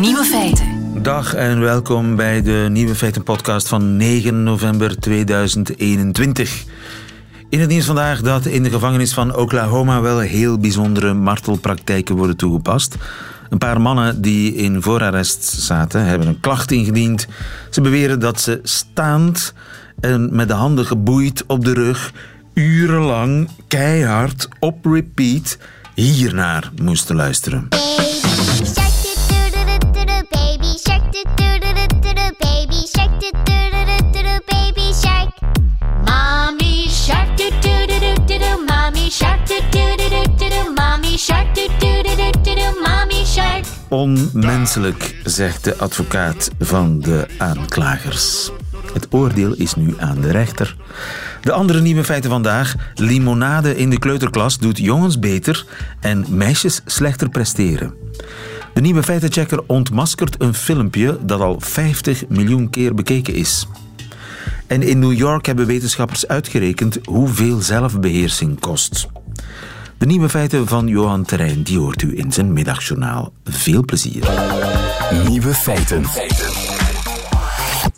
Nieuwe feiten. Dag en welkom bij de Nieuwe Feiten podcast van 9 november 2021. In het nieuws vandaag dat in de gevangenis van Oklahoma wel heel bijzondere martelpraktijken worden toegepast. Een paar mannen die in voorarrest zaten hebben een klacht ingediend. Ze beweren dat ze staand en met de handen geboeid op de rug urenlang keihard op repeat hiernaar moesten luisteren. Onmenselijk, zegt de advocaat van de aanklagers. Het oordeel is nu aan de rechter. De andere nieuwe feiten vandaag. Limonade in de kleuterklas doet jongens beter en meisjes slechter presteren. De nieuwe feitenchecker ontmaskert een filmpje dat al 50 miljoen keer bekeken is. En in New York hebben wetenschappers uitgerekend hoeveel zelfbeheersing kost. De nieuwe feiten van Johan Terrein, die hoort u in zijn middagjournaal. Veel plezier. Nieuwe feiten.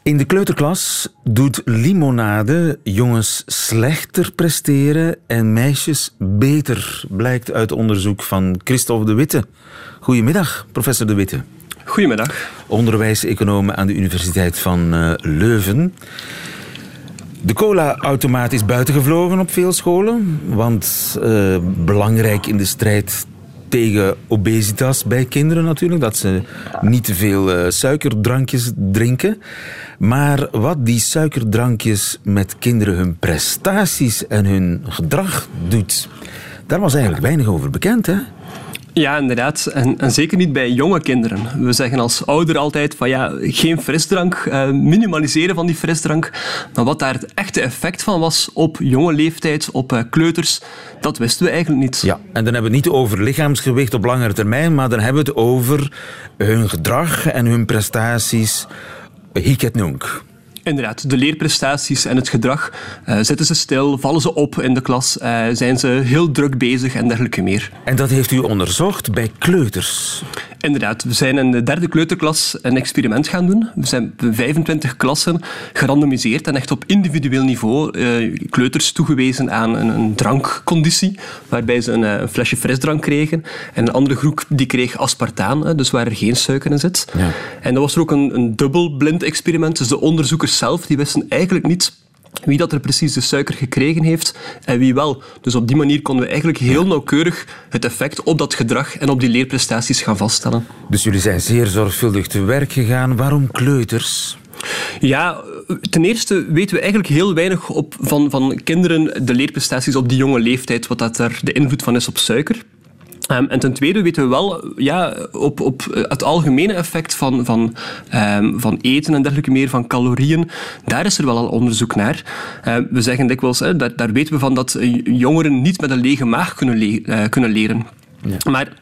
In de kleuterklas doet limonade jongens slechter presteren en meisjes beter, blijkt uit onderzoek van Christophe de Witte. Goedemiddag, professor de Witte. Goedemiddag. Onderwijseconoom aan de Universiteit van uh, Leuven. De cola-automaat is buitengevlogen op veel scholen, want uh, belangrijk in de strijd tegen obesitas bij kinderen natuurlijk, dat ze niet te veel uh, suikerdrankjes drinken. Maar wat die suikerdrankjes met kinderen hun prestaties en hun gedrag doet, daar was eigenlijk weinig over bekend, hè? Ja, inderdaad. En, zeker niet bij jonge kinderen. We zeggen als ouder altijd van ja, geen frisdrank, uh, minimaliseren van die frisdrank. Maar wat daar het echte effect van was op jonge leeftijd, op uh, kleuters, dat wisten we eigenlijk niet. Ja, en dan hebben we het niet over lichaamsgewicht op langere termijn, maar dan hebben we het over hun gedrag en hun prestaties. Nunk. Inderdaad, de leerprestaties en het gedrag. Uh, zitten ze stil, vallen ze op in de klas, uh, zijn ze heel druk bezig en dergelijke meer. En dat heeft u onderzocht bij kleuters? Inderdaad, we zijn in de derde kleuterklas een experiment gaan doen. We zijn 25 klassen gerandomiseerd en echt op individueel niveau uh, kleuters toegewezen aan een, een, drankconditie, waarbij ze een, een, flesje frisdrank kregen. En een andere groep die kreeg aspartaan, dus waar er geen suiker in zit. Ja. En dat was er ook een, een dubbelblind experiment, dus de onderzoekers zelf die wisten eigenlijk niet wie dat er precies de suiker gekregen heeft en wie wel. Dus op die manier konden we eigenlijk heel nauwkeurig het effect op dat gedrag en op die leerprestaties gaan vaststellen. Dus jullie zijn zeer zorgvuldig te werk gegaan. Waarom kleuters? Ja, ten eerste weten we eigenlijk heel weinig op van, van kinderen de leerprestaties op die jonge leeftijd, wat dat er de invloed van is op suiker. Um, en ten tweede weten we wel ja, op, op het algemene effect van, van, um, van eten en dergelijke meer, van calorieën, daar is er wel al onderzoek naar. Uh, we zeggen dikwijls, hè, daar, daar weten we van dat jongeren niet met een lege maag kunnen, le uh, kunnen leren. Maar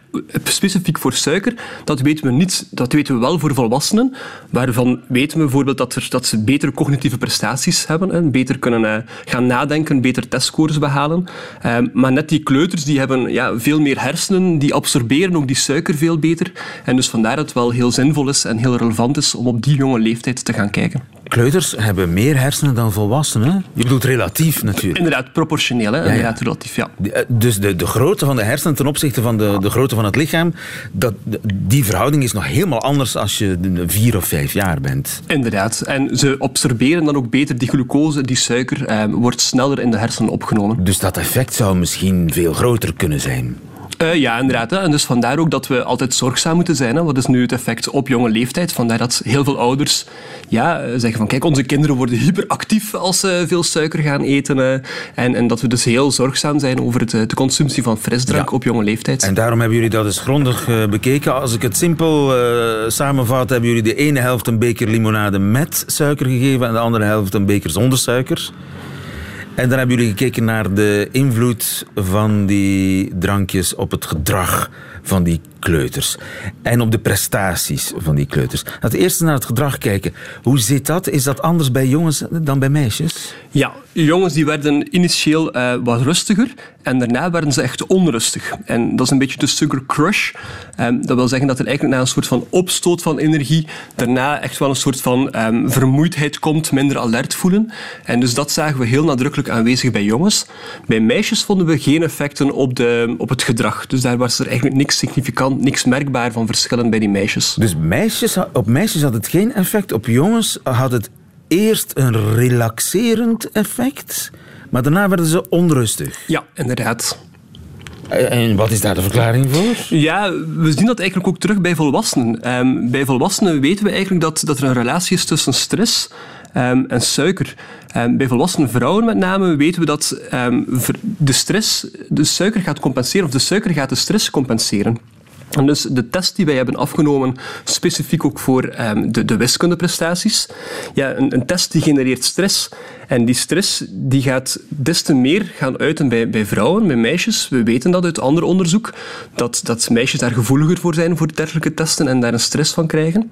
specifiek voor suiker, dat weten we niet. Dat weten we wel voor volwassenen, waarvan weten we bijvoorbeeld dat, ze betere cognitieve prestaties hebben, en beter kunnen uh, gaan nadenken, beter testscores behalen. Uh, maar net die kleuters die hebben ja, veel meer hersenen, die absorberen ook die suiker veel beter. En dus vandaar dat het wel heel zinvol is en heel relevant is om op die jonge leeftijd te gaan kijken. Kleuters hebben meer hersenen dan volwassenen. Je bedoelt relatief natuurlijk. Inderdaad, proportioneel. Hè? Ja, ja. Inderdaad, relatief, ja. Eh, dus de, de grootte van de hersenen ten opzichte van de, de grootte van het lichaam, dat, die verhouding is nog helemaal anders als je vier of vijf jaar bent. Inderdaad. En ze absorberen dan ook beter die glucose, die suiker, eh, wordt sneller in de hersenen opgenomen. Dus dat effect zou misschien veel groter kunnen zijn. Uh, ja, inderdaad. Hè. En dus vandaar ook dat we altijd zorgzaam moeten zijn. Hè. Wat is nu het effect op jonge leeftijd? Vandaar dat heel veel ouders ja, zeggen van kijk, onze kinderen worden hyperactief als ze veel suiker gaan eten. Uh, en, en dat we dus heel zorgzaam zijn over het, de consumptie van frisdrank ja. op jonge leeftijd. En daarom hebben jullie dat eens grondig uh, bekeken. Als ik het simpel samenvat, hebben jullie de ene helft een beker limonade met suiker gegeven en de andere helft een beker zonder suiker. En dan hebben jullie gekeken naar de invloed van die drankjes op het gedrag van die kleuters. En op de prestaties van die kleuters. Laten we eerst naar het gedrag kijken. Hoe zit dat? Is dat anders bij jongens dan bij meisjes? Ja, jongens die werden initieel uh, wat rustiger en daarna werden ze echt onrustig. En dat is een beetje de sugar crush. Um, dat wil zeggen dat er eigenlijk na een soort van opstoot van energie daarna echt wel een soort van um, vermoeidheid komt, minder alert voelen. En dus dat zagen we heel nadrukkelijk aanwezig bij jongens. Bij meisjes vonden we geen effecten op, de, op het gedrag. Dus daar was er eigenlijk niks significant, niks merkbaar van verschillen bij die meisjes. Dus meisjes, op meisjes had het geen effect, op jongens had het eerst een relaxerend effect, maar daarna werden ze onrustig. Ja, inderdaad. En wat is daar de verklaring voor? Ja, we zien dat eigenlijk ook terug bij volwassenen. Um, bij volwassenen weten we eigenlijk dat, dat er een relatie is tussen stress um, en suiker. Um, bij volwassen vrouwen met name weten we dat de stress de suiker gaat compenseren, of de suiker gaat de stress compenseren. En dus de test die wij hebben afgenomen, specifiek ook voor um, de, de wiskundeprestaties, ja, een, een, test die genereert stress. En die stress die gaat des te meer gaan uiten bij, bij vrouwen, bij meisjes. We weten dat uit ander onderzoek, dat, dat meisjes daar gevoeliger voor zijn voor dergelijke testen en daar een stress van krijgen.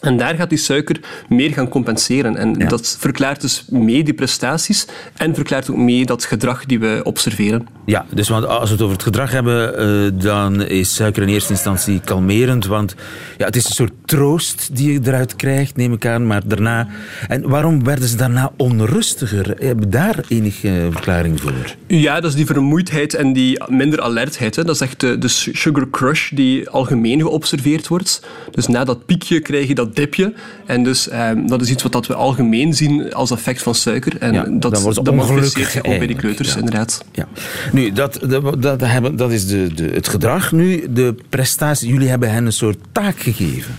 En daar gaat die suiker meer gaan compenseren. En dat verklaart dus mee die prestaties en verklaart ook mee dat gedrag die we observeren. Ja, dus want als we het over het gedrag hebben, uh, dan is suiker in eerste instantie kalmerend. Want ja, het is een soort troost die je eruit krijgt, neem ik aan. Maar daarna... En waarom werden ze daarna onrustiger? Hebben daar enige verklaring voor? Ja, dat is die vermoeidheid en die minder alertheid. Hè. Dat is echt de, de sugar crush die algemeen geobserveerd wordt. Dus na dat piekje krijg je dat dipje. En dus um, dat is iets wat dat we algemeen zien als effect van suiker. En ja, dat, dat manifesteert zich ook bij die kleuters, ja. inderdaad. Ja. Nu, dat, dat, dat, hebben, dat is de, de, het gedrag. Nu, de prestatie. Jullie hebben hen een soort taak gegeven.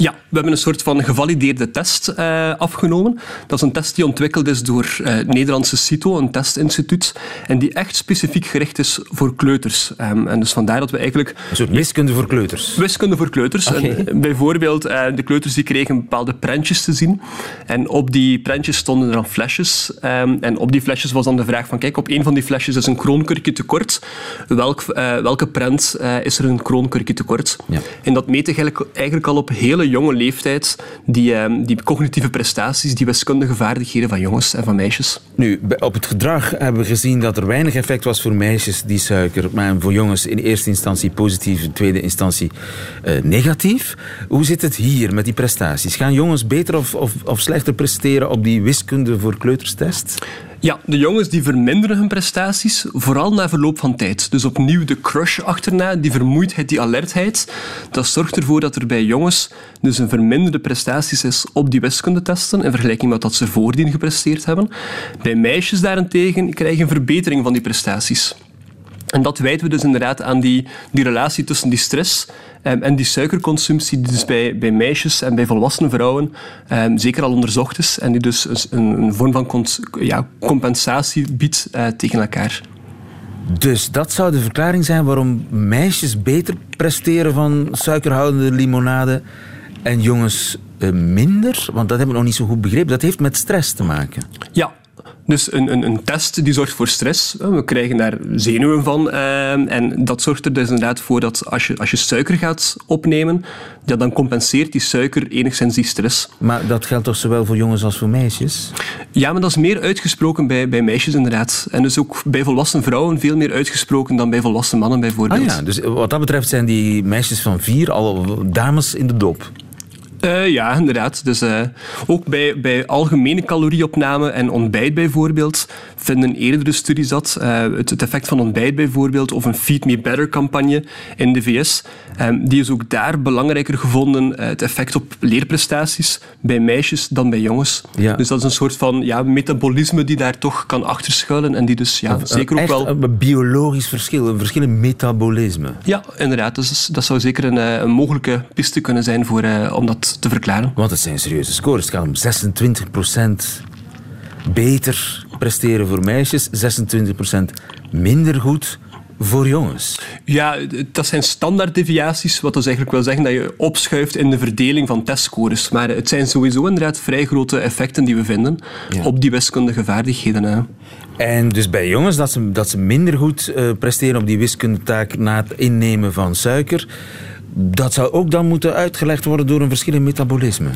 Ja, we hebben een soort van gevalideerde test uh, afgenomen. Dat is een test die ontwikkeld is door het Nederlandse CITO, een testinstituut, en die echt specifiek gericht is voor kleuters. Um, en dus vandaar dat we eigenlijk... Een soort wiskunde voor kleuters? Wiskunde voor kleuters. Okay. En bijvoorbeeld, uh, de kleuters die kregen bepaalde prentjes te zien. En op die prentjes stonden er dan flesjes. Um, en op die flesjes was dan de vraag van, kijk, op een van die flesjes is een kroonkurkje tekort. Welk, welke prent is er een kroonkurkje tekort? Ja. En dat meet eigenlijk, eigenlijk al op hele jonge leeftijd die, ehm, die cognitieve prestaties, die wiskundige vaardigheden van jongens en van meisjes. Nu, op het gedrag hebben we gezien dat er weinig effect was voor meisjes, die suiker, maar voor jongens in eerste instantie positief, in tweede instantie uh, negatief. Hoe zit het hier met die prestaties? Gaan jongens beter of, of, of slechter presteren op die wiskunde voor kleuterstest? Ja, de jongens die verminderen hun prestaties, vooral na verloop van tijd. Dus opnieuw de crush achterna, die vermoeidheid, die alertheid. Dat zorgt ervoor dat er bij jongens dus een verminderde prestaties is op die wiskundetesten in vergelijking met wat ze voordien gepresteerd hebben. Bij meisjes daarentegen krijgen een verbetering van die prestaties. En dat wijten we dus inderdaad aan die, die relatie tussen die stress um, en die suikerconsumptie, die dus bij, bij meisjes en bij volwassen vrouwen um, zeker al onderzocht is en die dus een, een vorm van ja, compensatie biedt uh, tegen elkaar. Dus dat zou de verklaring zijn waarom meisjes beter presteren van suikerhoudende limonade en jongens uh, minder? Want dat hebben we nog niet zo goed begrepen. Dat heeft met stress te maken. Ja, dus een, een, een, test die zorgt voor stress. We krijgen daar zenuwen van. Eh, en dat zorgt er dus inderdaad voor dat als je, als je suiker gaat opnemen, ja, dan compenseert die suiker enigszins die stress. Maar dat geldt toch zowel voor jongens als voor meisjes? Ja, maar dat is meer uitgesproken bij, bij meisjes inderdaad. En dus ook bij volwassen vrouwen veel meer uitgesproken dan bij volwassen mannen bijvoorbeeld. Ah ja, dus wat dat betreft zijn die meisjes van vier al dames in de dop. Uh, ja, inderdaad. Dus uh, ook bij, bij algemene calorieopname en ontbijt bijvoorbeeld vinden eerdere studies dat uh, het, het, effect van ontbijt bijvoorbeeld of een Feed Me Better campagne in de VS, um, die is ook daar belangrijker gevonden, het effect op leerprestaties bij meisjes dan bij jongens. Ja. Dus dat is een soort van ja, metabolisme die daar toch kan achterschuilen en die dus ja, zeker ook wel... Een biologisch verschil, een verschil in metabolisme. Ja, inderdaad. Dus dat zou zeker een, een mogelijke piste kunnen zijn voor, om dat te verklaren. Want het zijn serieuze scores. Het gaat om 26% beter presteren voor meisjes, 26% minder goed voor jongens? Ja, dat zijn standaarddeviaties, wat dus eigenlijk wil zeggen dat je opschuift in de verdeling van testscores. Maar het zijn sowieso inderdaad vrij grote effecten die we vinden op die wiskundige vaardigheden. Hè. En dus bij jongens dat ze, dat ze minder goed uh, presteren op die wiskundetaak na het innemen van suiker. Dat zou ook dan moeten uitgelegd worden door een verschil in metabolisme.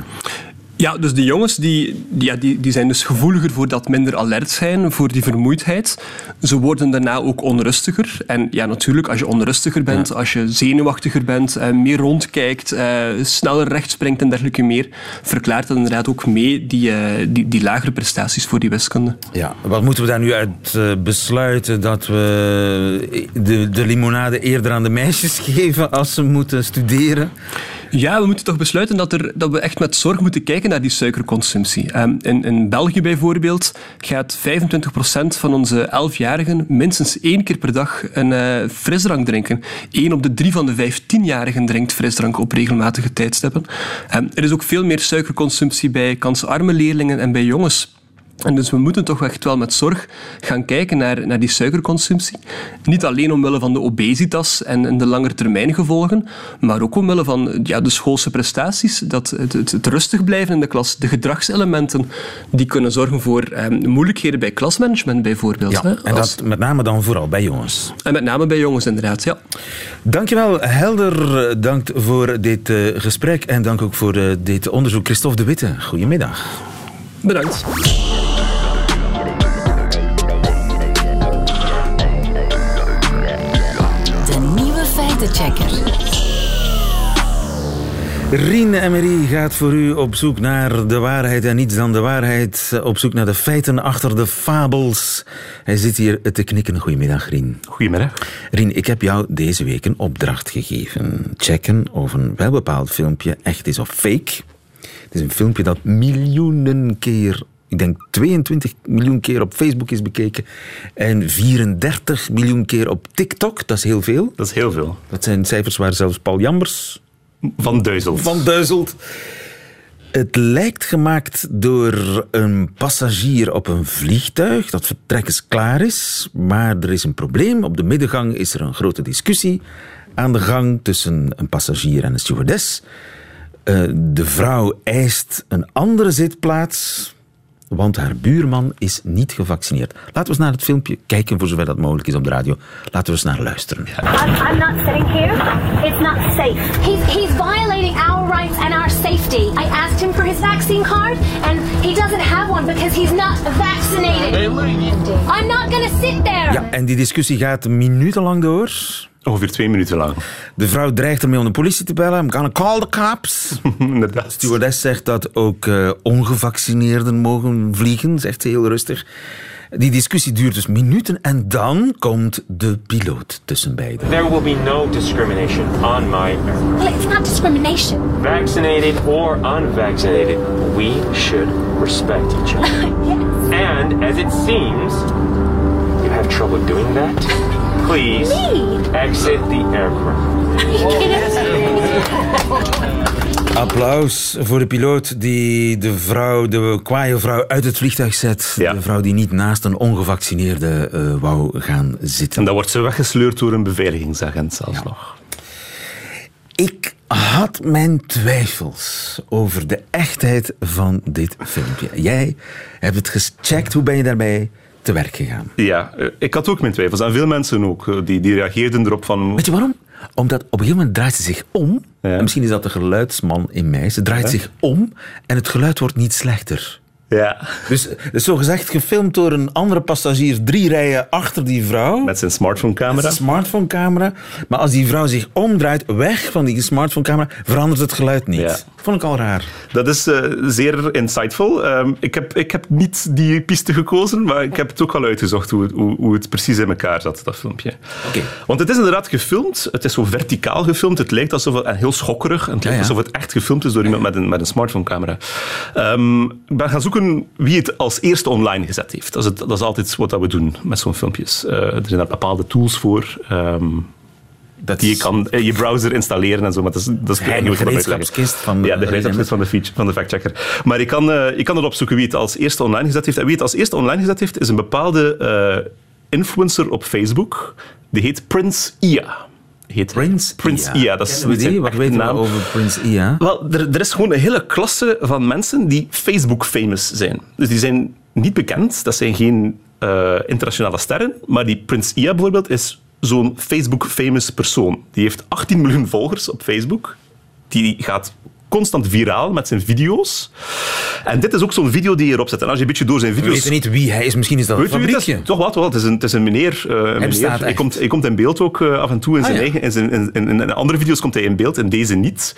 Ja, dus de jongens die, die, ja, die, die zijn dus gevoeliger voor dat minder alert zijn, voor die vermoeidheid. Ze worden daarna ook onrustiger. En ja, natuurlijk, als je onrustiger bent, als je zenuwachtiger bent, eh, meer rondkijkt, eh, sneller recht springt en dergelijke meer, verklaart dat inderdaad ook mee die, eh, die, die lagere prestaties voor die wiskunde. Ja, wat moeten we daar nu uit uh, besluiten? Dat we de, de limonade eerder aan de meisjes geven als ze moeten studeren? Ja, we moeten toch besluiten dat, er, dat we echt met zorg moeten kijken naar die suikerconsumptie. Um, in, in België bijvoorbeeld gaat 25% van onze 11-jarigen minstens één keer per dag een uh, frisdrank drinken. Eén op de drie van de 15-jarigen drinkt frisdrank op regelmatige tijdstippen. Um, er is ook veel meer suikerconsumptie bij kansarme leerlingen en bij jongens. En dus we moeten toch echt wel met zorg gaan kijken naar, naar die suikerconsumptie. Niet alleen omwille van de obesitas en, en de langetermijngevolgen, maar ook omwille van ja, de schoolse prestaties. Dat het, het, het, rustig blijven in de klas, de gedragselementen, die kunnen zorgen voor eh, moeilijkheden bij klasmanagement bijvoorbeeld. Ja, hè, en dat met name dan vooral bij jongens. En met name bij jongens inderdaad, ja. Dankjewel Helder, dank voor dit uh, gesprek en dank ook voor uh, dit onderzoek. Christophe de Witte, goedemiddag. Bedankt. Feitenchecker. Rien Emery gaat voor u op zoek naar de waarheid en niets dan de waarheid. Op zoek naar de feiten achter de fabels. Hij zit hier te knikken. Goedemiddag, Rien. Goedemiddag. Rien, ik heb jou deze week een opdracht gegeven. Checken of een welbepaald filmpje echt is of fake. Het is een filmpje dat miljoenen keer ik denk 22 miljoen keer op Facebook is bekeken en 34 miljoen keer op TikTok. Dat is heel veel. Dat is heel veel. Dat zijn cijfers waar zelfs Paul Jambers van duizelt. Van duizelt. Het lijkt gemaakt door een passagier op een vliegtuig dat vertrekkens klaar is, maar er is een probleem. Op de middengang is er een grote discussie aan de gang tussen een passagier en een stewardess. Uh, de vrouw eist een andere zitplaats want haar buurman is niet gevaccineerd. Laten we eens naar het filmpje kijken, voor zover dat mogelijk is op de radio. Laten we eens naar luisteren. I'm, I'm not sitting here. It's not safe. He's, he's violating our rights and our safety. I asked him for his vaccine card, and he doesn't have one because he's not vaccinated. I'm not gonna sit there. Ja, en die discussie gaat minutenlang door. Ongeveer twee minuten lang. De vrouw dreigt ermee om de politie te bellen. I'm gonna call the cops. Inderdaad. De stewardess zegt dat ook uh, ongevaccineerden mogen vliegen, zegt ze heel rustig. Die discussie duurt dus minuten en dan komt de piloot tussen beiden. There will be no discrimination on my aircraft. Well, it's not discrimination. Vaccinated or unvaccinated, we should respect each other. yes. And as it seems, you have trouble doing that. Please Me? exit the aircraft. Are you kidding me? Applaus voor de piloot die de vrouw, de kwaaie vrouw uit het vliegtuig zet. Ja. De vrouw die niet naast een ongevaccineerde uh, wou gaan zitten. En dan wordt ze weggesleurd door een beveiligingsagent zelfs Ja. nog. Ik had mijn twijfels over de echtheid van dit filmpje. Jij hebt het gecheckt. Hoe ben je daarbij te werk gegaan? Ja, eh, ik had ook mijn twijfels. En veel mensen ook. eh, Die, die reageerden erop van... Weet je waarom? Omdat op een gegeven moment draait ze zich om. Ja. En misschien is dat de geluidsman in mij. Ze draait zich om en het geluid wordt niet slechter. Ja, Dus het is zogezegd gefilmd door een andere passagier drie rijen achter die vrouw. met zijn smartphonecamera. Een smartphonecamera. Maar als die vrouw zich omdraait, weg van die smartphonecamera, verandert het geluid niet. Ja. Vond ik al raar. Dat is eh, zeer insightful. Ehm, ik, heb, ik heb niet die piste gekozen, maar ik heb het ook al uitgezocht hoe, het- hoe, hoe het precies in elkaar zat, dat filmpje. Oké. Want het is inderdaad gefilmd. Het is zo verticaal gefilmd. Het lijkt alsof het, en heel schokkerig. Het lijkt ja. alsof het echt gefilmd is door iemand met een, met een smartphonecamera. Ehm, ik ben gaan zoeken wie het als eerste online gezet heeft. Dat is, het, dat is altijd wat we doen met zo'n filmpjes. Eh, er zijn daar bepaalde tools voor. ehm, Dat die je kan in je browser installeren en zo. Maar dat is, dat is uitleg. gereedschapskist van de- Ja, de gereedschapskist van de, feature, van de factchecker. Maar je kan, eh, je kan het opzoeken wie het als eerste online gezet heeft. En wie het als eerste online gezet heeft, is een bepaalde eh, influencer op Facebook Die heet Prince Ia. Heet. Prince Prince Ia. Ia. Dat is Kennen we die? zijn Wat echte weten we naam. over Prince Ia? Wel, er, er is gewoon een hele klasse van mensen die Facebook-famous zijn. Dus die zijn niet bekend, dat zijn geen eh, internationale sterren, maar die Prince Ia bijvoorbeeld is zo'n Facebook-famous persoon. Die heeft 18 miljoen volgers op Facebook. Die gaat constant viraal met zijn video's. En dit is ook zo'n video die je erop zet. En als je een beetje door zijn We video's... weten niet wie hij is. Misschien is dat een Weet fabriekje. Toch wat, wel. Het is een, het is een meneer. bestaat Hij, komt, hij komt in beeld ook eh, af en toe in zijn Ah, ja. eigen. In, zijn, in, in, in andere video's komt hij in beeld, in deze niet.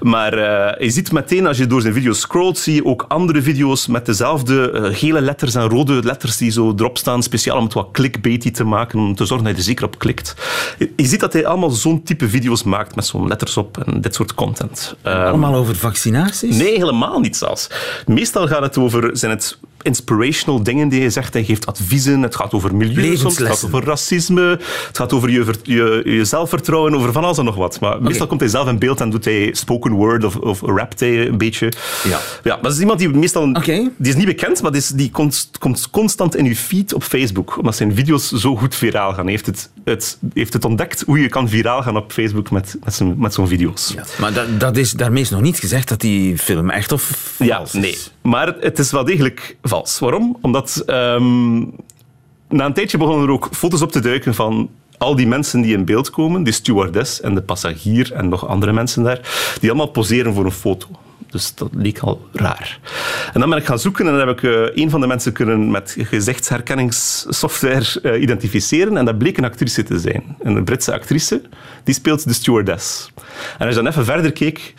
Maar eh, je ziet meteen, als je door zijn video's scrolt, zie je ook andere video's met dezelfde gele letters en rode letters die zo erop staan, speciaal om het wat clickbaity te maken, om te zorgen dat je er zeker op klikt. Je, je ziet dat hij allemaal zo'n type video's maakt met zo'n letters op en dit soort content. Eh, Allemaal over vaccinaties? Nee, helemaal niet zelfs. Meestal gaat het over, zijn het inspirational dingen die hij zegt. Hij geeft adviezen. Het gaat over milieu soms. Het gaat over racisme. Het gaat over je, je, je zelfvertrouwen, over van alles en nog wat. Maar meestal komt hij zelf in beeld en doet hij spoken word of, of rapt hij een beetje. Ja. ja maar dat is iemand die meestal... Die is niet bekend, maar die, is, die komt, komt constant in je feed op Facebook. Omdat zijn video's zo goed viraal gaan. Hij heeft het, het, heeft het ontdekt hoe je kan viraal gaan op Facebook met, met zo'n met zo'n video's. Maar dat, dat is, daarmee is nog niet gezegd dat die film echt of Ja, vals nee. Maar het is wel degelijk vals. Waarom? Omdat ehm, na een tijdje begonnen er ook foto's op te duiken van al die mensen die in beeld komen, die stewardess en de passagier en nog andere mensen daar, die allemaal poseren voor een foto. Dus dat leek al raar. En dan ben ik gaan zoeken en dan heb ik eh, een van de mensen kunnen met gezichtsherkenningssoftware eh, identificeren. En dat bleek een actrice te zijn. Een Britse actrice. Die speelt de stewardess. En als je dan even verder keek,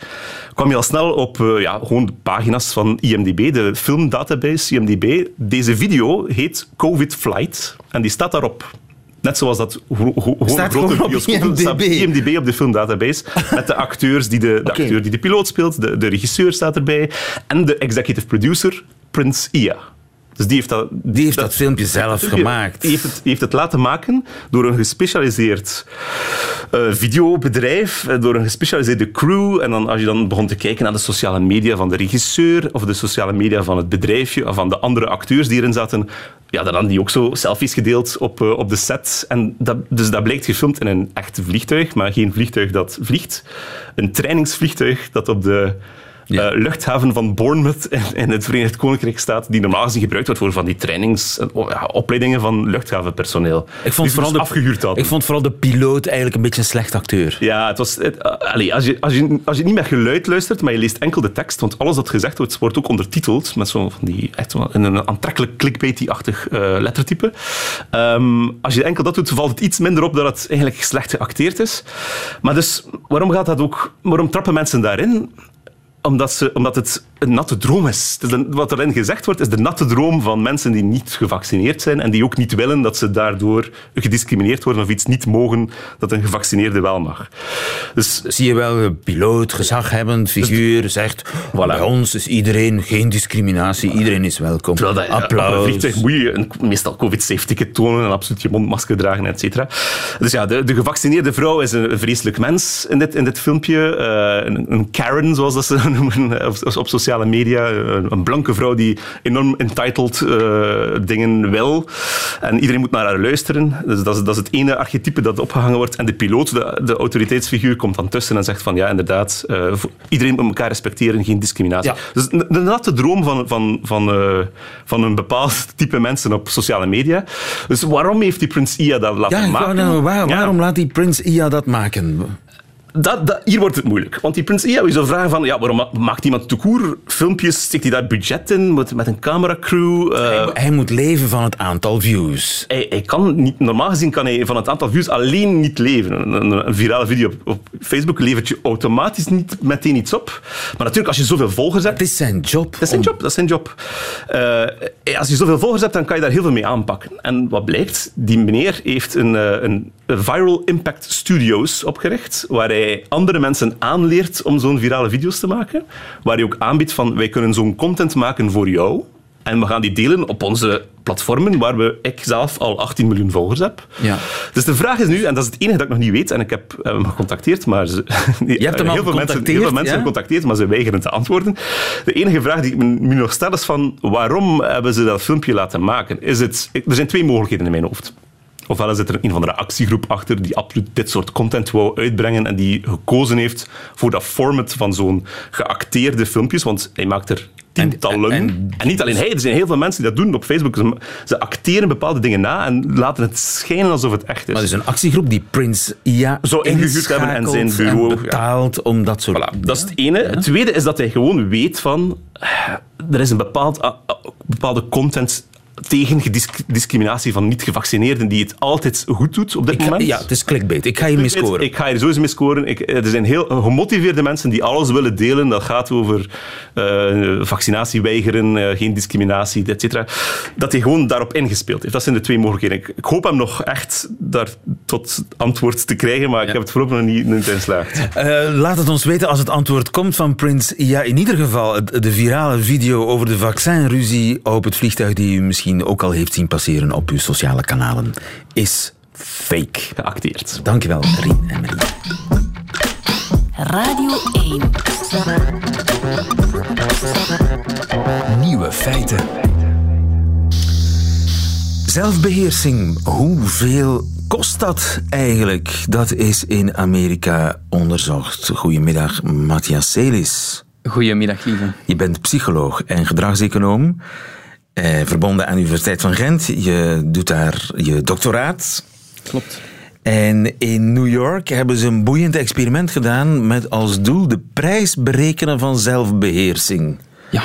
kwam je al snel op eh, ja, gewoon de pagina's van IMDb, de filmdatabase IMDb. Deze video heet COVID Flight en die staat daarop. Net zoals dat gewoon Staat grote bioscoop- IMDb. staat IMDb op de filmdatabase. Met de acteurs die de, de, acteur die de piloot speelt, de, de regisseur staat erbij en de executive producer, Prince Ia. Dus die heeft dat, Die heeft dat filmpje zelf gemaakt. Die heeft, het, die heeft het laten maken door een gespecialiseerd eh, videobedrijf, eh, door een gespecialiseerde crew. En dan, als je dan begon te kijken naar de sociale media van de regisseur of de sociale media van het bedrijfje of van de andere acteurs die erin zaten, ja, dan hadden die ook zo selfies gedeeld op, eh, op de set. En dat, dus dat blijkt gefilmd in een echt vliegtuig, maar geen vliegtuig dat vliegt. Een trainingsvliegtuig dat op de Ja. eh, luchthaven van Bournemouth in, in het Verenigd Koninkrijk staat, die normaal gezien gebruikt wordt voor van die trainings, eh, oh, van luchthavenpersoneel. Ik vond, Die vooral dus de, afgehuurd hadden. ik vond vooral de piloot eigenlijk een beetje een slecht acteur. Ja, het was... Het, eh, allee, als, je, als, je, als je niet met geluid luistert, maar je leest enkel de tekst, want alles dat gezegd wordt, wordt ook ondertiteld met zo'n van die echt in een aantrekkelijk clickbaity-achtig lettertype. Ehm, als je enkel dat doet, valt het iets minder op dat het eigenlijk slecht geacteerd is. Maar dus, waarom gaat dat ook... Waarom trappen mensen daarin? Omdat, ze, omdat het een natte droom is. Wat erin gezegd wordt, is de natte droom van mensen die niet gevaccineerd zijn en die ook niet willen dat ze daardoor gediscrimineerd worden of iets niet mogen dat een gevaccineerde wel mag. Dus Zie je wel, een piloot, gezaghebbend figuur, zegt... Bij ons is iedereen geen discriminatie, iedereen is welkom. Terwijl dat, ja, Op een Applaus. vliegtuig moet je een, meestal COVID-safe-ticket tonen en absoluut je mondmasker dragen, et cetera. Dus ja, de, de gevaccineerde vrouw is een, vreselijk mens in dit, in dit filmpje. Eh, een, een Karen, zoals dat ze noemen op, op sociale media. Een, een blanke vrouw die enorm entitled eh, dingen wil. En iedereen moet naar haar luisteren. Dus dat is, dat is het ene archetype dat opgehangen wordt. En de piloot, de, de autoriteitsfiguur, komt dan tussen en zegt van ja, inderdaad, eh, iedereen moet elkaar respecteren, geen discriminatie. Ja. Dus de, de natte droom van, van, van, eh, van een bepaald type mensen op sociale media. Dus waarom heeft die Prins Ia dat laten Ja, maken? nou, waar- Ja, waarom laat die Prins Ia dat maken? Dat, dat, hier wordt het moeilijk. Want die Prins Ia, je zou vragen van, ja, waarom ma- maakt iemand toekoer filmpjes? Steekt hij daar budget in met, met een cameracrew? Eh, Hij moet leven van het aantal views. hij, hij kan niet, normaal gezien kan hij van het aantal views alleen niet leven. Een, virale video op, op Facebook levert je automatisch niet meteen iets op. Maar natuurlijk, als je zoveel volgers hebt... Het is zijn job. Dat is zijn job. Dat is zijn job. Eh, als je zoveel volgers hebt, dan kan je daar heel veel mee aanpakken. En wat blijkt? Die meneer heeft een, eh, een Viral Impact Studios opgericht, waar hij andere mensen aanleert om zo'n virale video's te maken. Waar hij ook aanbiedt van, wij kunnen zo'n content maken voor jou. En we gaan die delen op onze platformen, waar we, ik zelf al 18 miljoen volgers heb. Ja. Dus de vraag is nu, en dat is het enige dat ik nog niet weet, en ik heb eh, hem gecontacteerd, maar ze, Je hebt hem heel, veel mensen, heel gecontacteerd, veel mensen ja? gecontacteerd, maar ze weigeren te antwoorden. De enige vraag die ik me nu nog stel is van, waarom hebben ze dat filmpje laten maken? Is het, er zijn twee mogelijkheden in mijn hoofd. Ofwel zit er een van de actiegroep achter die absoluut dit soort content wou uitbrengen en die gekozen heeft voor dat format van zo'n geacteerde filmpjes, want hij maakt er tientallen. En, en- niet alleen hij, er zijn heel veel mensen die dat doen op Facebook. Ze, ze acteren bepaalde dingen na en laten het schijnen alsof het echt is. Maar er is een actiegroep die Prins ja, Zou ingehuurd hebben en zijn bureau, betaalt om dat soort... Voilà, dat is het ene. Het tweede is dat hij gewoon weet van... eh, Er is een bepaald, ah, ah, bepaalde content tegen discriminatie van niet-gevaccineerden die het altijd goed doet op dit ga- moment. ja, het is clickbait. Ik ga hier mee scoren. Ik ga hier sowieso mee scoren. Ik, er zijn heel gemotiveerde mensen die alles willen delen. Dat gaat over eh, vaccinatie weigeren, eh, geen discriminatie, et cetera. Dat hij gewoon daarop ingespeeld heeft. Dat zijn de twee mogelijkheden. Ik, ik hoop hem nog echt daar tot antwoord te krijgen, maar ik heb het voorlopig nog niet, niet in geslaagd. Eh, laat het ons weten als het antwoord komt van Prins. Ja, in ieder geval, de virale video over de vaccinruzie op het vliegtuig die u misschien ook al heeft zien passeren op uw sociale kanalen, is fake. Geacteerd. Dankjewel, Rien en Marie. Radio 1. Nieuwe feiten. Zelfbeheersing, hoeveel kost dat eigenlijk? Dat is in Amerika onderzocht. Goedemiddag, Matthias Celis. Goedemiddag, lieve. Je bent psycholoog en gedragseconoom, eh, verbonden aan de Universiteit van Gent. Je doet daar je doctoraat. Klopt. En in New York hebben ze een boeiend experiment gedaan met als doel de prijs berekenen van zelfbeheersing. Ja.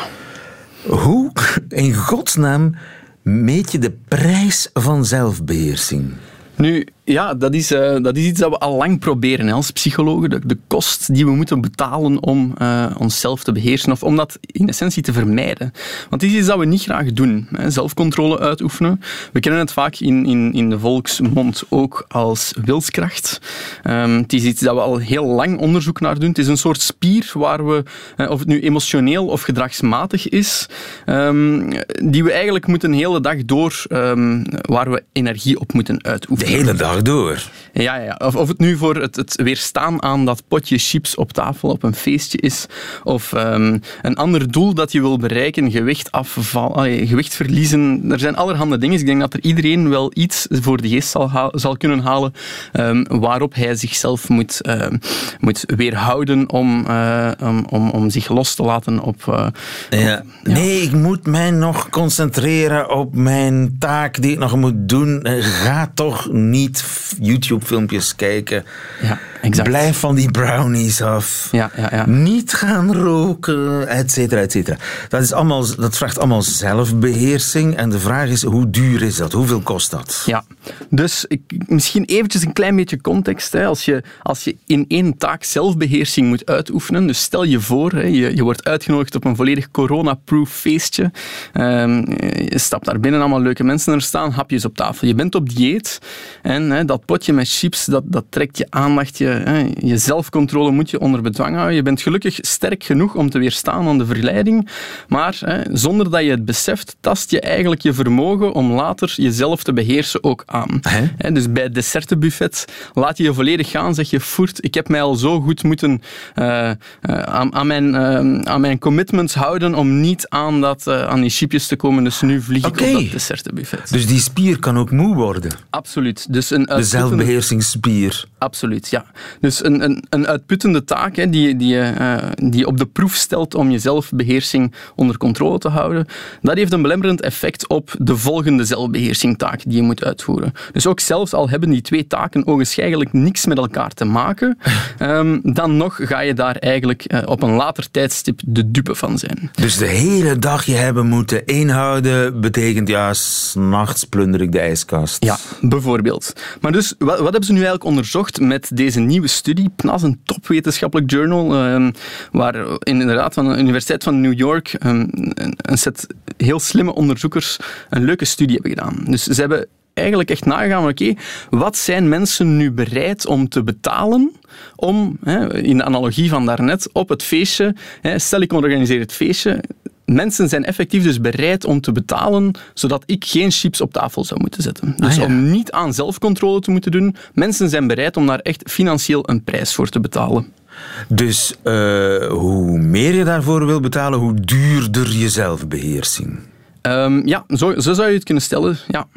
Hoe in godsnaam meet je de prijs van zelfbeheersing? Nu, ja, dat is, eh, dat is iets dat we al lang proberen hè, als psychologen. De, de kost die we moeten betalen om eh, onszelf te beheersen of om dat in essentie te vermijden. Want dit is iets dat we niet graag doen. Hè, zelfcontrole uitoefenen. We kennen het vaak in, in, in de volksmond ook als wilskracht. Ehm, het is iets dat we al heel lang onderzoek naar doen. Het is een soort spier waar we, eh, of het nu emotioneel of gedragsmatig is, ehm, die we eigenlijk moeten de hele dag door, ehm, waar we energie op moeten De uitoefenen. hele dag door. Ja, ja. Of, of het nu voor het, het weerstaan aan dat potje chips op tafel op een feestje is, of ehm, een ander doel dat je wil bereiken, gewicht afval, allee, gewicht verliezen. Er zijn allerhande dingen. Ik denk dat er iedereen wel iets voor de geest zal, zal kunnen halen ehm, waarop hij zichzelf moet, ehm, moet weerhouden om, eh, om, om, om zich los te laten op... eh, Ja. Nee, ik moet mij nog concentreren op mijn taak die ik nog moet doen. Eh, Ga toch niet YouTube-filmpjes kijken. Ja, exact. Blijf van die brownies af. Ja, ja, ja. Niet gaan roken, et cetera, et cetera. Dat, is allemaal, dat vraagt allemaal zelfbeheersing. En de vraag is, hoe duur is dat? Hoeveel kost dat? Ja, dus ik, misschien eventjes een klein beetje context. Hè. Als, je, als je in één taak zelfbeheersing moet uitoefenen, dus stel je voor, hè, je, je wordt uitgenodigd op een volledig corona-proof feestje. Ehm, je stapt daar binnen, allemaal leuke mensen er staan, hapjes op tafel. Je bent op dieet en hè, dat potje met chips, dat, dat trekt je aandacht. Je, hè, je zelfcontrole moet je onder bedwang houden. Je bent gelukkig sterk genoeg om te weerstaan aan de verleiding, maar hè, zonder dat je het beseft, tast je eigenlijk je vermogen om later jezelf te beheersen ook aan. Hè? Dus bij het dessertenbuffet laat je je volledig gaan, zeg je, voert, ik heb mij al zo goed moeten eh, eh, aan, aan, mijn, eh, aan mijn commitments houden om niet aan, dat, aan die chipjes te komen, dus nu vlieg ik Oké. op dat dessertenbuffet. Dus die spier kan ook moe worden. Absoluut. Dus een De zelfbeheersingsspier. Absoluut, ja. Dus een, een, een uitputtende taak hè, die, die, je, eh, die op de proef stelt om je zelfbeheersing onder controle te houden, dat heeft een belemmerend effect op de volgende zelfbeheersingtaak die je moet uitvoeren. Dus ook zelfs al hebben die twee taken ogenschijnlijk niks met elkaar te maken, ehm, dan nog ga je daar eigenlijk eh, op een later tijdstip de dupe van zijn. Dus de hele dag je hebben moeten inhouden betekent ja, s'nachts plunder ik de ijskast. Ja, bijvoorbeeld. Maar dus, wat, hebben ze nu eigenlijk onderzocht met deze nieuwe studie? PNAS, een topwetenschappelijk journal, ehm, waar inderdaad van de Universiteit van New York ehm, een, een set heel slimme onderzoekers een leuke studie hebben gedaan. Dus ze hebben eigenlijk echt nagegaan van oké, wat zijn mensen nu bereid om te betalen om, hè, in de analogie van daarnet, op het feestje, hè, stel ik organiseer het feestje, mensen zijn effectief dus bereid om te betalen zodat ik geen chips op tafel zou moeten zetten. Dus Ah, ja. om niet aan zelfcontrole te moeten doen, mensen zijn bereid om daar echt financieel een prijs voor te betalen. Dus eh, hoe meer je daarvoor wil betalen, hoe duurder je zelfbeheersing. Ehm, ja, zo, zo zou je het kunnen stellen. Ja.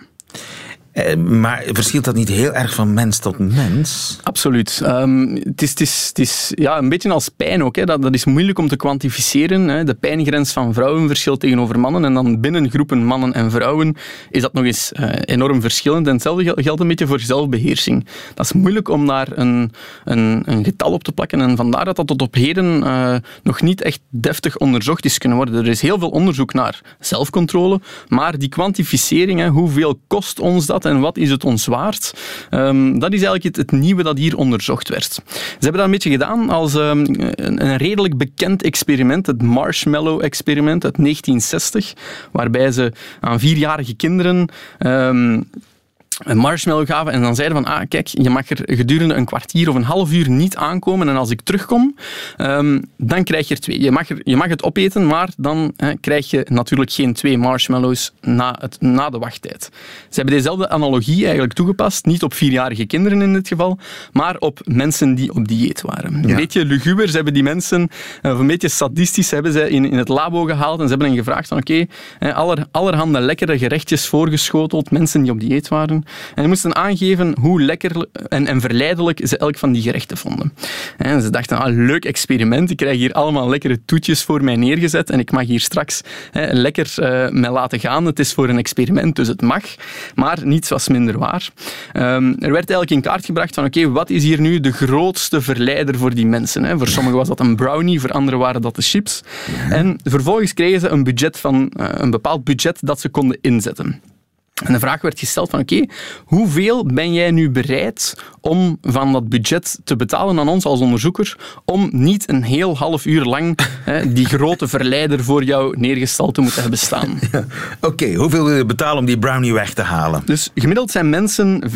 Eh, maar verschilt dat niet heel erg van mens tot mens? Absoluut. Ehm, het is, is, ja, een beetje als pijn ook. Hè. Dat, is moeilijk om te kwantificeren. Hè. De pijngrens van vrouwen verschilt tegenover mannen. En dan binnen groepen mannen en vrouwen is dat nog eens eh, enorm verschillend. En hetzelfde gel- geldt een beetje voor zelfbeheersing. Dat is moeilijk om daar een, een, een getal op te plakken. En vandaar dat dat tot op heden eh, nog niet echt deftig onderzocht is kunnen worden. Er is heel veel onderzoek naar zelfcontrole. Maar die kwantificering, hoeveel kost ons dat en wat is het ons waard, ehm, dat is eigenlijk het, nieuwe dat hier onderzocht werd. Ze hebben dat een beetje gedaan als ehm, een, redelijk bekend experiment, het Marshmallow-experiment uit 1960, waarbij ze aan vierjarige kinderen ehm, een marshmallow gaven en dan zeiden van, ah, kijk, je mag er gedurende een kwartier of een half uur niet aankomen en als ik terugkom, ehm, dan krijg je er twee. Je mag, er, je mag het opeten, maar dan krijg je natuurlijk geen twee marshmallows na, het, na de wachttijd. Ze hebben dezelfde analogie eigenlijk toegepast, niet op vierjarige kinderen in dit geval, maar op mensen die op dieet waren. Een beetje luguber, ze hebben die mensen, of een beetje sadistisch, hebben ze in, in het labo gehaald en ze hebben hen gevraagd van, oké, hè, aller, allerhande lekkere gerechtjes voorgeschoteld, mensen die op dieet waren. En die moesten aangeven hoe lekker en, en verleidelijk ze elk van die gerechten vonden. En ze dachten, ah, leuk experiment, ik krijg hier allemaal lekkere toetjes voor mij neergezet en ik mag hier straks hè, lekker eh mij laten gaan. Het is voor een experiment, dus het mag. Maar niets was minder waar. Ehm, er werd eigenlijk in kaart gebracht van, oké, wat is hier nu de grootste verleider voor die mensen? Hè? Voor sommigen was dat een brownie, voor anderen waren dat de chips. En vervolgens kregen ze een budget van, eh, een bepaald budget dat ze konden inzetten. En de vraag werd gesteld van oké, hoeveel ben jij nu bereid om van dat budget te betalen aan ons als onderzoeker om niet een heel half uur lang hè, die grote verleider voor jou neergestald te moeten hebben staan. Oké, hoeveel wil je betalen om die brownie weg te halen? Dus gemiddeld zijn mensen 15%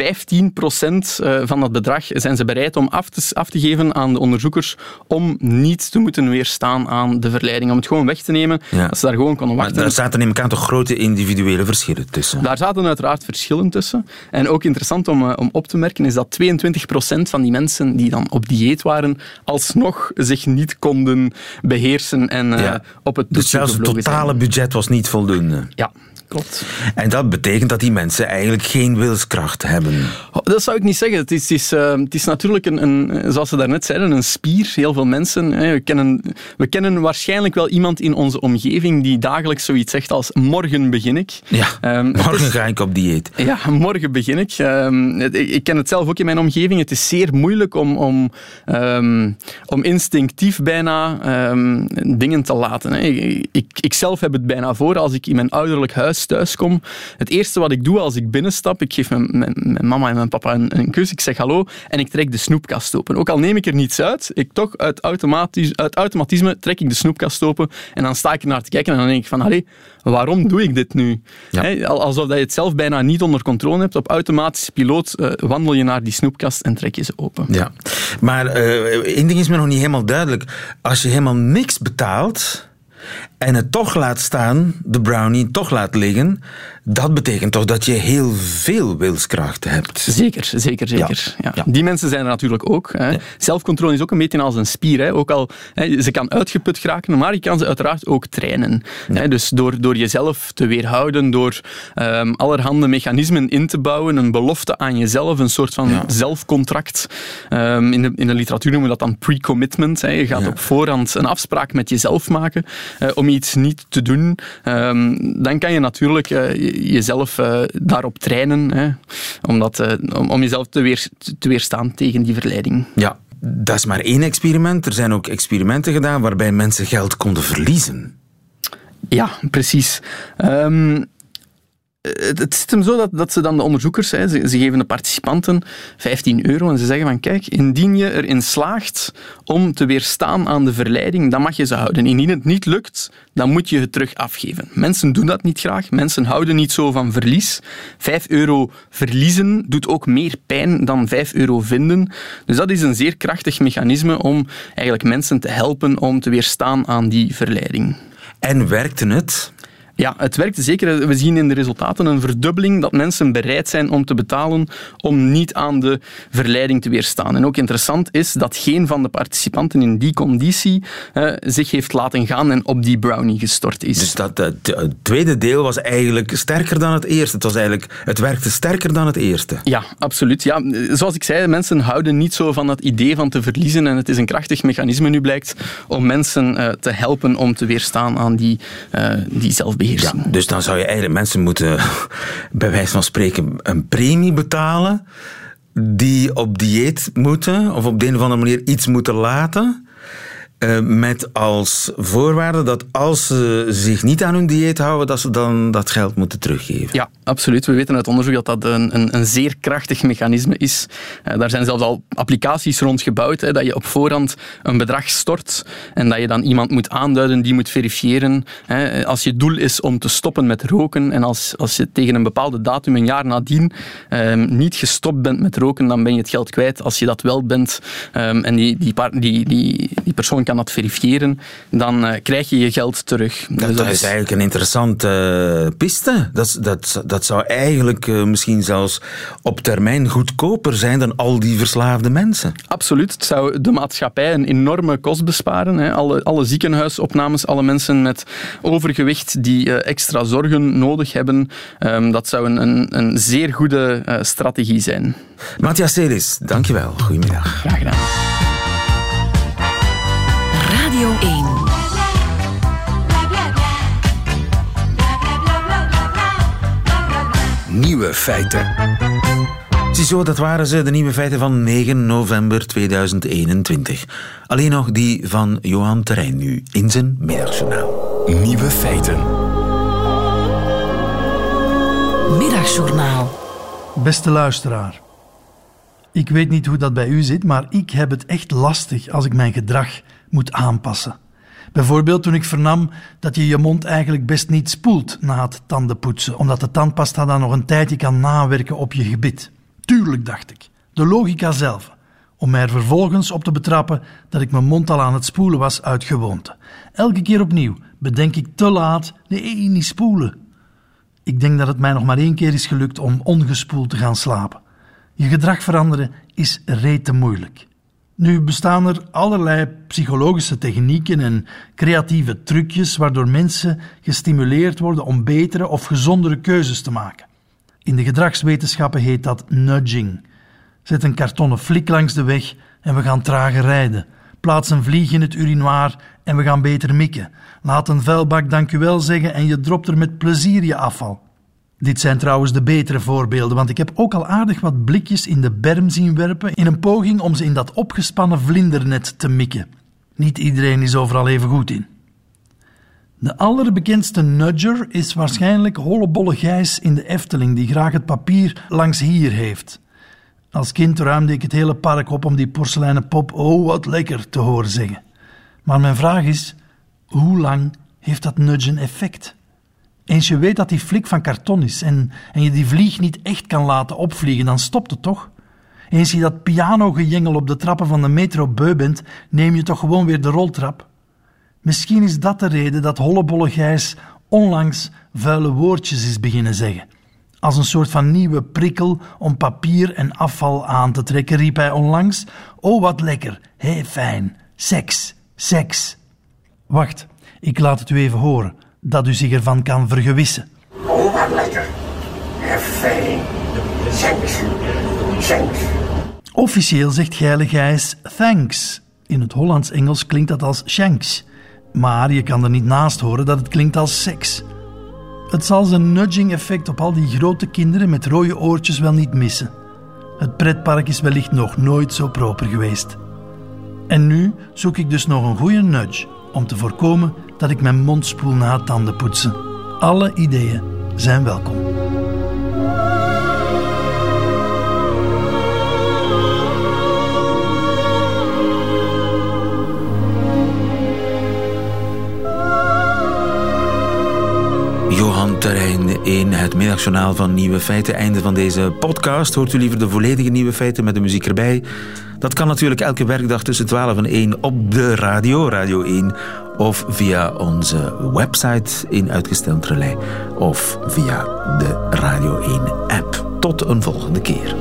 eh, van dat bedrag zijn ze bereid om af te, af te geven aan de onderzoekers om niet te moeten weerstaan aan de verleiding, om het gewoon weg te nemen, Ja. dat ze daar gewoon konden Maar wachten. daar zaten neem ik aan toch grote individuele verschillen tussen. Daar zaten uiteraard verschillen tussen. En ook interessant om, eh, om op te merken is dat 22% van die mensen die dan op dieet waren, alsnog zich niet konden beheersen en eh, Ja. op het Dus zelfs het zijn. totale budget was niet voldoende. Ja, klopt. En dat betekent dat die mensen eigenlijk geen wilskracht hebben. Oh, Dat zou ik niet zeggen. Het is, het is, eh, het is natuurlijk, een, een, zoals ze daarnet zeiden, een spier. Heel veel mensen. Hè, we, kennen, we kennen waarschijnlijk wel iemand in onze omgeving die dagelijks zoiets zegt als morgen begin ik. Ja, Ehm, morgen is- ga ik op dieet. Ja, morgen begin ik. Ehm, ik. Ik ken het zelf ook in mijn omgeving. Het is zeer moeilijk om, om, ehm, om instinctief bijna ehm, dingen te laten. Hè. Ik, ik, ik zelf heb het bijna voor als ik in mijn ouderlijk huis thuiskom. Het eerste wat ik doe als ik binnenstap, ik geef mijn, mijn, mijn mama en mijn papa een, een kus, ik zeg hallo en ik trek de snoepkast open. Ook al neem ik er niets uit, ik toch uit, automatisch, uit automatisme trek ik de snoepkast open en dan sta ik er naar te kijken en dan denk ik van, allee, waarom doe ik dit nu? Ja. Alsof dat je het zelf bijna niet onder controle hebt. Op automatische piloot eh, wandel je naar die snoepkast en trek je ze open. Ja. Maar eh, één ding is me nog niet helemaal duidelijk. Als je helemaal niks betaalt en het toch laat staan, de brownie toch laat liggen, dat betekent toch dat je heel veel wilskracht hebt. Zeker, zeker, zeker. Ja. Ja. Die mensen zijn er natuurlijk ook. Hè. Zelfcontrole is ook een beetje als een spier. Hè. Ook al, hè, ze kan uitgeput geraken, maar je kan ze uiteraard ook trainen. Hè. Dus door, door jezelf te weerhouden, door ehm, allerhande mechanismen in te bouwen, een belofte aan jezelf, een soort van zelfcontract. Ehm, in, de, in de literatuur noemen we dat dan pre-commitment. hè. Je gaat op voorhand een afspraak met jezelf maken eh, om iets niet te doen. Ehm, dan kan je natuurlijk eh, je- jezelf eh, daarop trainen, hè, om, dat, eh, om, om jezelf te, weer, te weerstaan tegen die verleiding. Ja, dat is maar één experiment. Er zijn ook experimenten gedaan waarbij mensen geld konden verliezen. Ja, precies. Ehm, het, het zit hem zo dat, dat ze dan de onderzoekers, hè, ze, ze geven de participanten 15 euro en ze zeggen van kijk, indien je erin slaagt om te weerstaan aan de verleiding, dan mag je ze houden. Indien het niet lukt, dan moet je het terug afgeven. Mensen doen dat niet graag. Mensen houden niet zo van verlies. 5 euro verliezen doet ook meer pijn dan 5 euro vinden. Dus dat is een zeer krachtig mechanisme om eigenlijk mensen te helpen om te weerstaan aan die verleiding. En werkte het? Ja, het werkt zeker. We zien in de resultaten een verdubbeling dat mensen bereid zijn om te betalen om niet aan de verleiding te weerstaan. En ook interessant is dat geen van de participanten in die conditie eh, zich heeft laten gaan en op die brownie gestort is. Dus dat, eh, het tweede deel was eigenlijk sterker dan het eerste. Het, was eigenlijk, het werkte sterker dan het eerste. Ja, absoluut. Ja, zoals ik zei, mensen houden niet zo van het idee van te verliezen. En het is een krachtig mechanisme nu blijkt om mensen eh, te helpen om te weerstaan aan die, eh, die Ja, dus dan zou je eigenlijk mensen moeten, bij wijze van spreken, een premie betalen die op dieet moeten of op de een of andere manier iets moeten laten. Eh, met als voorwaarde dat als ze zich niet aan hun dieet houden, dat ze dan dat geld moeten teruggeven. Ja, absoluut. We weten uit onderzoek dat dat een, een, een zeer krachtig mechanisme is. Eh, daar zijn zelfs al applicaties rond gebouwd, hè, dat je op voorhand een bedrag stort en dat je dan iemand moet aanduiden die moet verifiëren. Hè. Als je doel is om te stoppen met roken en als, als je tegen een bepaalde datum, een jaar nadien, ehm, niet gestopt bent met roken, dan ben je het geld kwijt. Als je dat wel bent ehm, en die, die, die, die, die persoon kan dat verifiëren, dan eh, krijg je je geld terug. Dat, Dus dat is eigenlijk een interessante eh, piste. Dat, dat, dat zou eigenlijk eh, misschien zelfs op termijn goedkoper zijn dan al die verslaafde mensen. Absoluut. Het zou de maatschappij een enorme kost besparen. Hè. Alle, alle ziekenhuisopnames, alle mensen met overgewicht die extra zorgen nodig hebben, ehm, dat zou een, een, een zeer goede strategie zijn. Matthias Celis, dankjewel. Goedemiddag. Graag gedaan. Radio 1. Nieuwe feiten. Ziezo, dat waren ze, de nieuwe feiten van 9 november 2021. Alleen nog die van Johan Terrein nu, in zijn middagjournaal. Nieuwe feiten. Middagjournaal. Beste luisteraar. Ik weet niet hoe dat bij u zit, maar ik heb het echt lastig als ik mijn gedrag moet aanpassen. Bijvoorbeeld toen ik vernam dat je je mond eigenlijk best niet spoelt na het tandenpoetsen, omdat de tandpasta dan nog een tijdje kan nawerken op je gebit. Tuurlijk, dacht ik. De logica zelf. Om mij er vervolgens op te betrappen dat ik mijn mond al aan het spoelen was uit gewoonte. Elke keer opnieuw bedenk ik te laat, nee, niet spoelen. Ik denk dat het mij nog maar één keer is gelukt om ongespoeld te gaan slapen. Je gedrag veranderen is rete moeilijk. Nu bestaan er allerlei psychologische technieken en creatieve trucjes waardoor mensen gestimuleerd worden om betere of gezondere keuzes te maken. In de gedragswetenschappen heet dat nudging. Zet een kartonnen flik langs de weg en we gaan trager rijden. Plaats een vlieg in het urinoir en we gaan beter mikken. Laat een vuilbak dank u wel zeggen en je dropt er met plezier je afval. Dit zijn trouwens de betere voorbeelden, want ik heb ook al aardig wat blikjes in de berm zien werpen in een poging om ze in dat opgespannen vlindernet te mikken. Niet iedereen is overal even goed in. De allerbekendste nudger is waarschijnlijk Hollebolle Gijs in de Efteling, die graag het papier langs hier heeft. Als kind ruimde ik het hele park op om die porseleinen pop oh wat lekker te horen zeggen. Maar mijn vraag is, hoe lang heeft dat nudgen effect? Eens je weet dat die flik van karton is en, en je die vlieg niet echt kan laten opvliegen, dan stopt het toch? Eens je dat pianogejengel op de trappen van de metro beu bent, neem je toch gewoon weer de roltrap? Misschien is dat de reden dat Hollebolle Gijs onlangs vuile woordjes is beginnen zeggen. Als een soort van nieuwe prikkel om papier en afval aan te trekken, riep hij onlangs: Oh, wat lekker, hé, fijn, seks, seks. Wacht, ik laat het u even horen, dat u zich ervan kan vergewissen. Oh, wat lekker. Fijn. Thanks. Thanks. Officieel zegt Geile Gijs thanks. In het Hollands-Engels klinkt dat als shanks. Maar je kan er niet naast horen dat het klinkt als seks. Het zal zijn nudging-effect op al die grote kinderen met rode oortjes wel niet missen. Het pretpark is wellicht nog nooit zo proper geweest. En nu zoek ik dus nog een goede nudge om te voorkomen dat ik mijn mond spoel na het tandenpoetsen. Alle ideeën zijn welkom. In het midden. middagjournaal van Nieuwe Feiten. Einde van deze podcast. Hoort u liever de volledige Nieuwe Feiten met de muziek erbij? Dat kan natuurlijk elke werkdag tussen 12 en 1 op de radio, Radio 1. Of via onze website in uitgesteld relais. Of via de Radio 1 app. Tot een volgende keer.